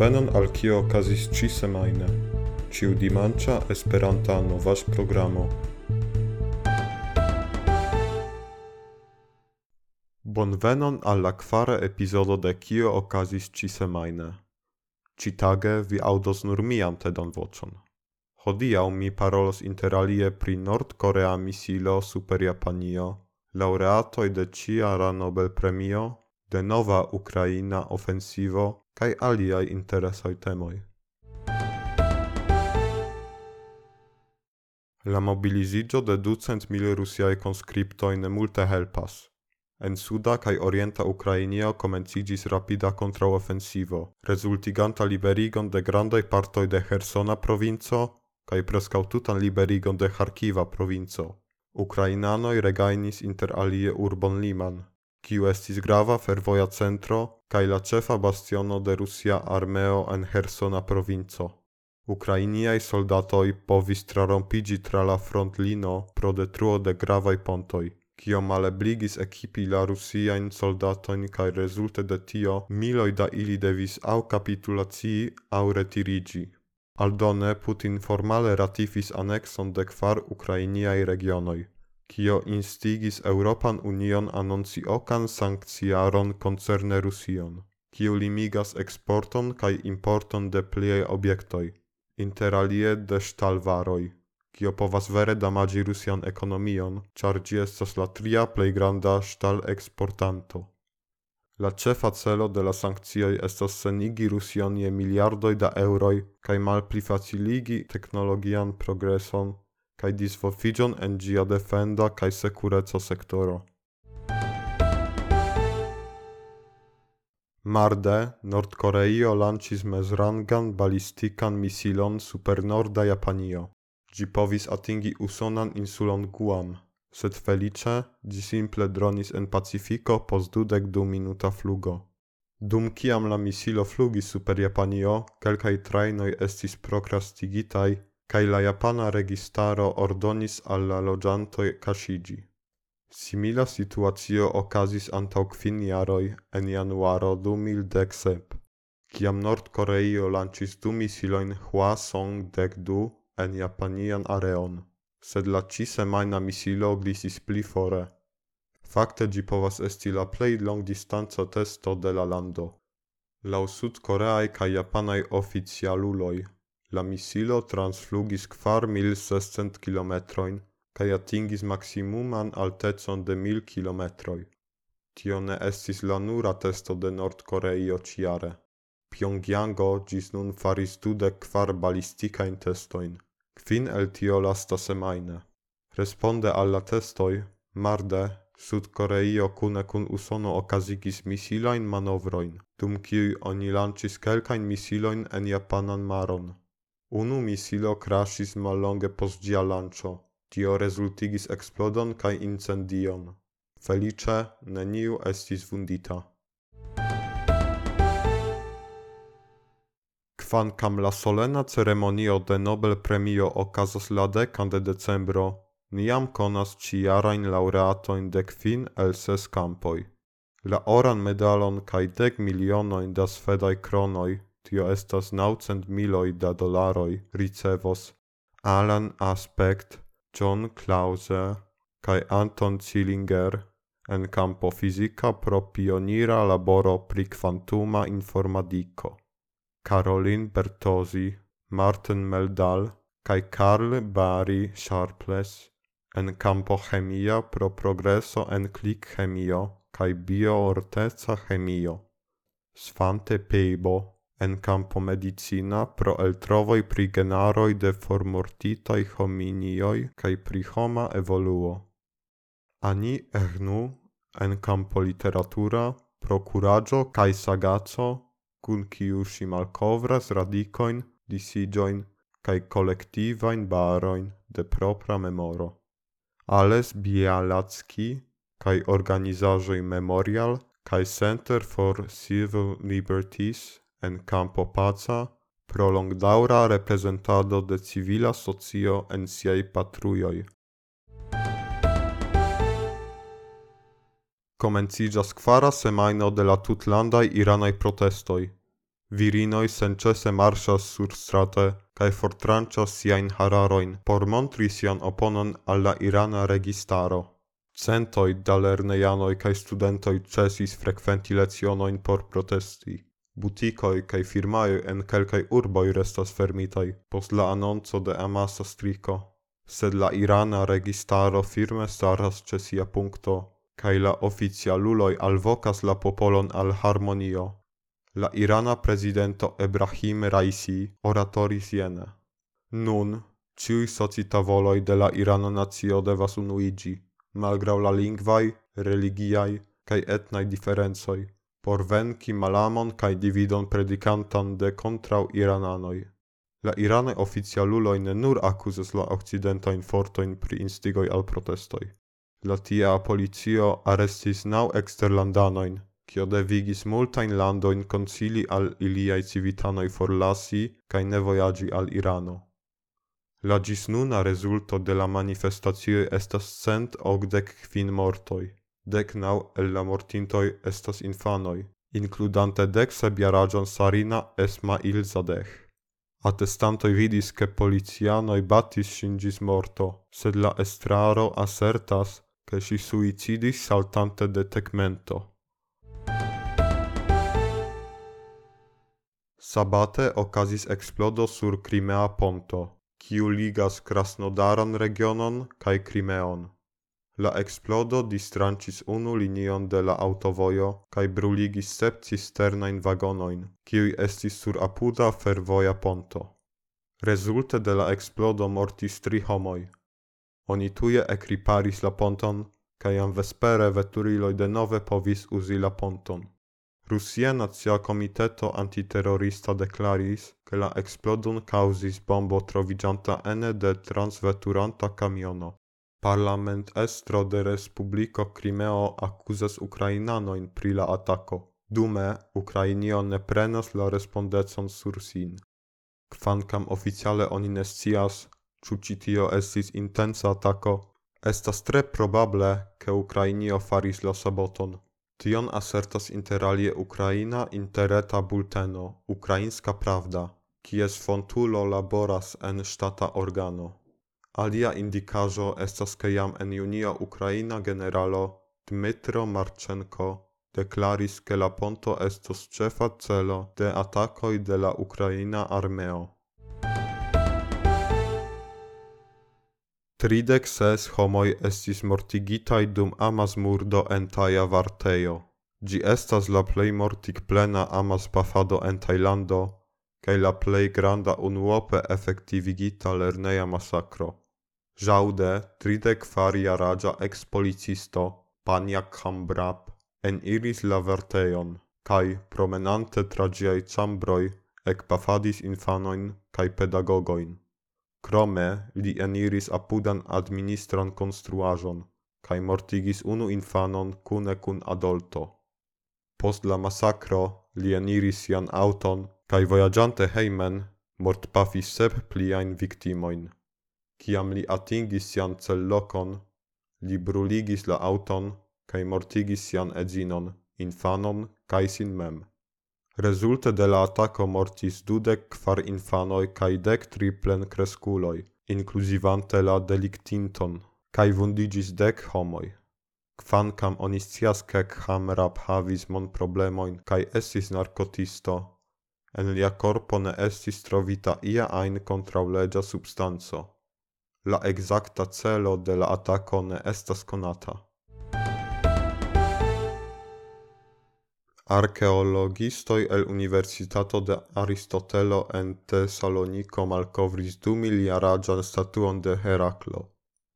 Bonvenon al kio okazis ĉi semajne, ĉiu dimanĉa Esperanta novaĵ-programo. Bonvenon al la kvara epizodo de kio okazis ĉi semajne. Ĉitage vi aŭdos nur mian tedon voĉon. Hodiaŭ mi parolos interalie pri Nordkorea misilo super Japanio, laureatoj de ĉiara Nobelpremio, de nova Ukraina ofensivo kai aliai interesoi temoi. La mobilizigio de ducent mil rusiae conscriptoi ne multe helpas. En suda kai orienta Ukrainio comencigis rapida kontraŭofensivo, resultiganta liberigon de grandaj partoi de Hersona provinco kai prescau tutan liberigon de Harkiva provinco. Ukrainanoi regainis inter alie urbon Liman, kiu estis grava fervoja centro kaj la bastiono de rusia armeo en Hersona provinco. Ukrainiaj soldatoj povis trarompiĝi tra la frontlino pro detruo de gravaj pontoj, kio malebligis ekipi la rusiajn soldatojn kaj rezulte de tio miloj da ili devis aŭ kapitulacii aŭ retiriĝi. Aldone Putin formale ratifis anexon de kvar ukrainiaj regionoj kio instigis Europan Union anonciokan sankciaron koncerne Rusion, kiu limigas eksporton kaj importon de pliaj objektoj, interalie de ŝtalvaroj, kio povas vere damaĝi Rusian ekonomion, ĉar ĝi estas la tria plej granda ŝtal-eksportanto. La ĉefa celo de la sankcioj estas senigi Rusion je miliardoj da eŭroj kaj malplifaciligi teknologian progreson kai disvolvigion en gia defenda kai sekureca sektoro. Marde, Nordkoreio lancis mezrangan balistikan misilon super norda Japanio. Gi povis atingi usonan insulon Guam, sed felice, gi simple dronis en Pacifico pos dudek du minuta flugo. Dum kiam la misilo flugis super Japanio, kelkai trainoi estis procrastigitai kaj la japana registaro ordonis al la loĝantoj kaŝiĝi. Simila situacio okazis antaŭ kvin jaroj en januaro 2010, kiam Nord-Koreio lanĉis du misilojn Hwasong-12 en japanian areon, sed la ĉi-semajna misilo glisis pli fore. Fakte ĝi povas esti la plej longdistanca testo de la lando. Laŭ sud-koreaj kaj japanaj oficialuloj La misilo transflugis kvar mil sescent kilometroin, kaj atingis maximuman altezon de mil kilometroj. Tio ne estis la nura testo de Nordkoreio ciare. Pyongyango gis nun faris dude kvar balistikajn testoin, kvin el tio lasta semaine. Responde alla testoi, testoj, marde Sudkoreio kune kun Usono okazigis misilajn manovroin, dum kiui oni lancis kelkain misiloin en japanan maron. Unu misilo crashis mallonge post gia lancio. Tio resultigis explodon cae incendion. Felice, neniu estis vundita. Kvan cam la solena ceremonio de Nobel Premio okazos la decan de decembro, niam conas ciarain laureatoin de quin el ses campoi. La oran medalon cae dec milionoin da sfedai cronoi tio estas naucent miloi da dolaroi ricevos Alan Aspect, John Clause kai Anton Zillinger en campo fisica pro pionira laboro pri quantuma informadiko. Caroline Bertosi, Martin Meldal kai Karl Barry Sharpless en campo chemia pro progresso en click chemio kai bioorteza chemio. Svante Peibo en campo medicina pro eltrovoj pri genaroi de formortitai hominioi cae pri homa evoluo. Ani ehnu en campo literatura pro curaggio cae sagaco cun kiu ŝi malkovras radikojn, disiĝojn kaj kolektivajn barojn de propra memoro. Ales Bialacki cae organizajoi Memorial cae Center for Civil Liberties en campo paca, pro longdaŭra reprezentado de civila socio en siaj patrujoj. Komenciĝas kvara semajno de la tutlandaj iranaj protestoj. Virinoj senĉese marŝas surstrate kaj fortranĉas siajn hararojn por montri sian oponon al la irana registaro. Centoj da lernejanoj kaj studentoj ĉesis frekventi lecionojn por protesti. buticoi cae firmae en kelkaj urboi restas fermitai post la annonzo de amasa striko, sed la irana registaro firme staras ĉe sia punkto la oficialuloi alvokas la popolon al harmonio. La irana prezidento Ebrahim Raisi oratoris jene. Nun ĉiuj socitavoloj de la irana nacio devas unuigi, malgrau la lingvai, religiai, cae etnai differenzoi, por venki malamon kai dividon predikantan de kontraŭ irananoi. La irane oficialuloi ne nur accusas la okcidentajn fortojn pri instigoi al protestoi. La tia policio arestis nau exterlandanoin, kio devigis multain landoin concili al iliai civitanoi forlasi kai ne voyagi al Irano. La ĝisnuna rezulto de la manifestatio estas cent ogdec quin mortoi. Deknaŭ el la mortintoi estas infanoi, includante dec sepjaraĝon Sarina Esma Zadeh. Atestantoi vidis, che policianoj batis ŝin morto, sed la estraro assertas che si suicidis saltante de tegmento. Sabate okazis eksplodo sur Crimea Ponto, kiu ligas Krasnodaran regionon kaj Crimeon. La explodo distrancis unu linion de la autovojo kaj bruligis sep cisternajn vagonojn, kiuj estis sur apuda fervoja ponto. Rezulte de la explodo mortis tri homoj. Oni tuje ekriparis la ponton, kaj jam vespere veturiloj denove povis uzi la ponton. Rusia Nacia Komiteto Antiterrorista deklaris, ke la eksplodon kaŭzis bombo troviĝanta ene de transveturanta kamiono. Parlament estro de Respublico Crimeo accusas Ukrainanoin pri la attacco. Dume, Ukrainio ne prenos la respondecon sur sin. Kvankam oficiale oni ne scias, ciu citio estis intensa attacco, estas tre probable, che Ukrainio faris la saboton. Tion assertas inter alie Ukraina interreta bulteno Ukrainska Prawda, kies fontulo laboras en ŝtata organo alia indicaĵo estas kejam en junio ukraina generalo Dmitro Marĉenko deklaris ke la ponto estos ĉefa celo de atakoj de la ukraina armeo. Tridek ses homoj estis mortigitaj dum amasmurdo en Taja Vartejo. Ĝi estas la plej amas amaspafado en Tajlando kaj la plej granda unuope efektivigita lerneja masakro. Jaude, tridec faria raja kvarjaraĝa ekspolicisto Pania Kambrap eniris la vertejon cae promenante tra chambroi, ec pafadis infanoin cae pedagogoin. Krome li eniris apudan administran konstruaĵon kaj mortigis unu infanon kune kun adolto. Post la masakro li eniris sian aŭton kaj vojaĝante hejmen mortpafis sep pliajn viktimojn. Ciam li atingis sian cellocon, li bruligis la auton kaj mortigis sian edzinon, infanon kaj sin mem. Rezulte de la atako mortis dudec kvar infanoi cae dek tri plenkreskuloj, inkluzivante la deliktinton, cae vundigis dek homoj. Kvankam oniscias cec ke Khamrab havis monproblemojn cae estis narkotisto, en lia corpo ne estis trovita ia ein kontraŭleĝa substanco. La exacta celo de la atako ne estas conata. Archeologistoi el Universitato de Aristotelo en Tesaloniko malcovris du miliaraĝan statuon de Heraclo.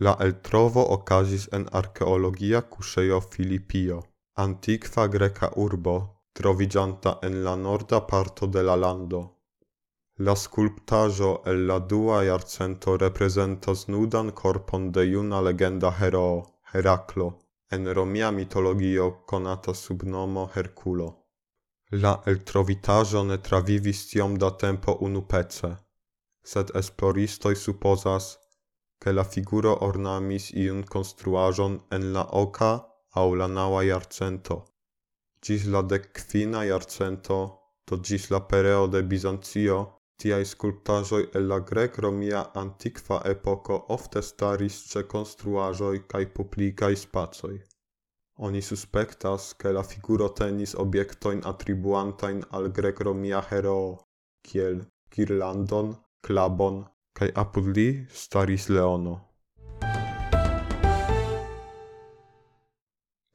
La el trovo okazis en archeologia cuseio Filipio, antikva greka urbo, trovigianta en la norda parto de la lando. La skulptaĵo el la dua jarcento reprezentas nudan korpon de juna legenda heroo Heraklo en romia mitologio konata sub nomo Herkulo. La eltrovitaĵo ne travivis tiom da tempo unupece, sed esploristoj supozas, ke la figuro ornamis iun konstruaĵon en la oka aŭ la naŭa jarcento. Ĝis la dekkvina jarcento, do ĝis la pereo de Bizancio Tiai sculptajoi el la grec romia antiqua epoko ofte staris ce construajoi kaj publikaj spacoj. Oni suspectas ke la figuro tenis obiectoin attribuantain al grec romia heroo, kiel girlandon, klabon kaj apud li staris leono.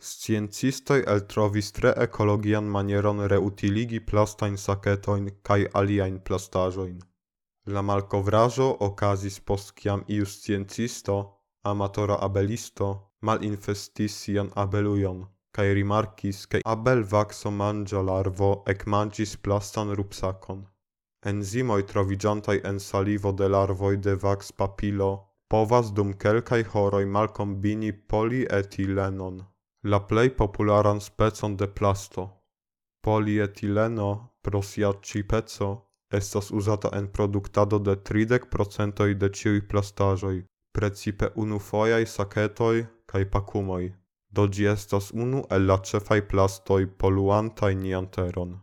Sciencistoj el trovis tre ekologian manieron reutiligi plastajn saketojn kaj aliajn plastaĵojn. La malkovraĵo okazis post kiam iu sciencisto, amatora abelisto, malinfestis sian abelujon kaj rimarkis, ke abelvakso manĝa larvo ekmanĝis plastan rupsakon. Enzimoj troviĝantaj en salivo de larvoj de vaks papilo povas dum kelkaj horoj malkombini polietilenon. La plej popularan specon de plasto, polietileno prosiaĉipeco estas uzata en produktado de tridek procentoj de ĉiuj plastaĵoj, precipe unufojaj saketoj kaj pakumoj. Do ĝi estas unu el la ĉefaj plastoj poluantaj nianteron.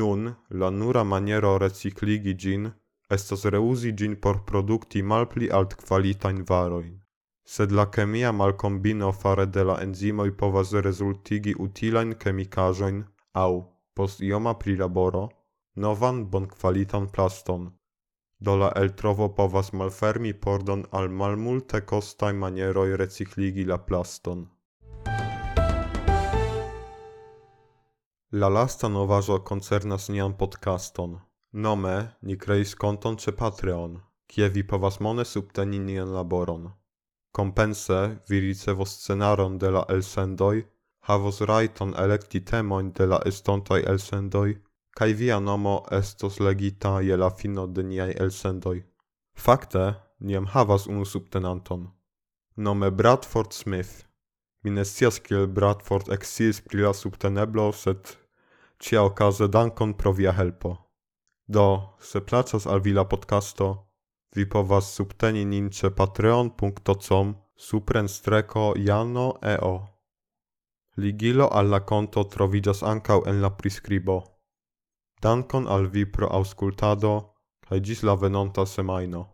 Nun la nura maniero recikligi ĝin estas reuzi ĝin por produkti malpli altkvalitajn varojn. Sed la chemia malcombino fare de la enzimoi povas resultigi utilain chemicajoin, au, post ioma prilaboro, novan bon qualitan plaston. Do la eltrovo povas malfermi pordon al malmulte costai manieroi recicligi la plaston. La lasta novajo concernas nian podcaston. Nome, ni creis konton ce Patreon, kie vi povas mone subteni nian laboron. Compense, vi scenaron de la elsendoi, havos raiton electi temoin de la estontai elsendoi, kai via nomo estos legita je la fino de niai elsendoi. Fakte, niem havas unu subtenanton. Nome Bradford Smith. Mi kiel Bradford exis pri la subteneblo, set cia okaze dankon pro via helpo. Do, se placas al vi podcasto, vipowa subteni nincze patreon.com suprenstreco jano eo. Ligilo alla conto trovigas ankaŭ en la prescribo. Dankon al vi pro aŭskultado kaj la venonta semaino.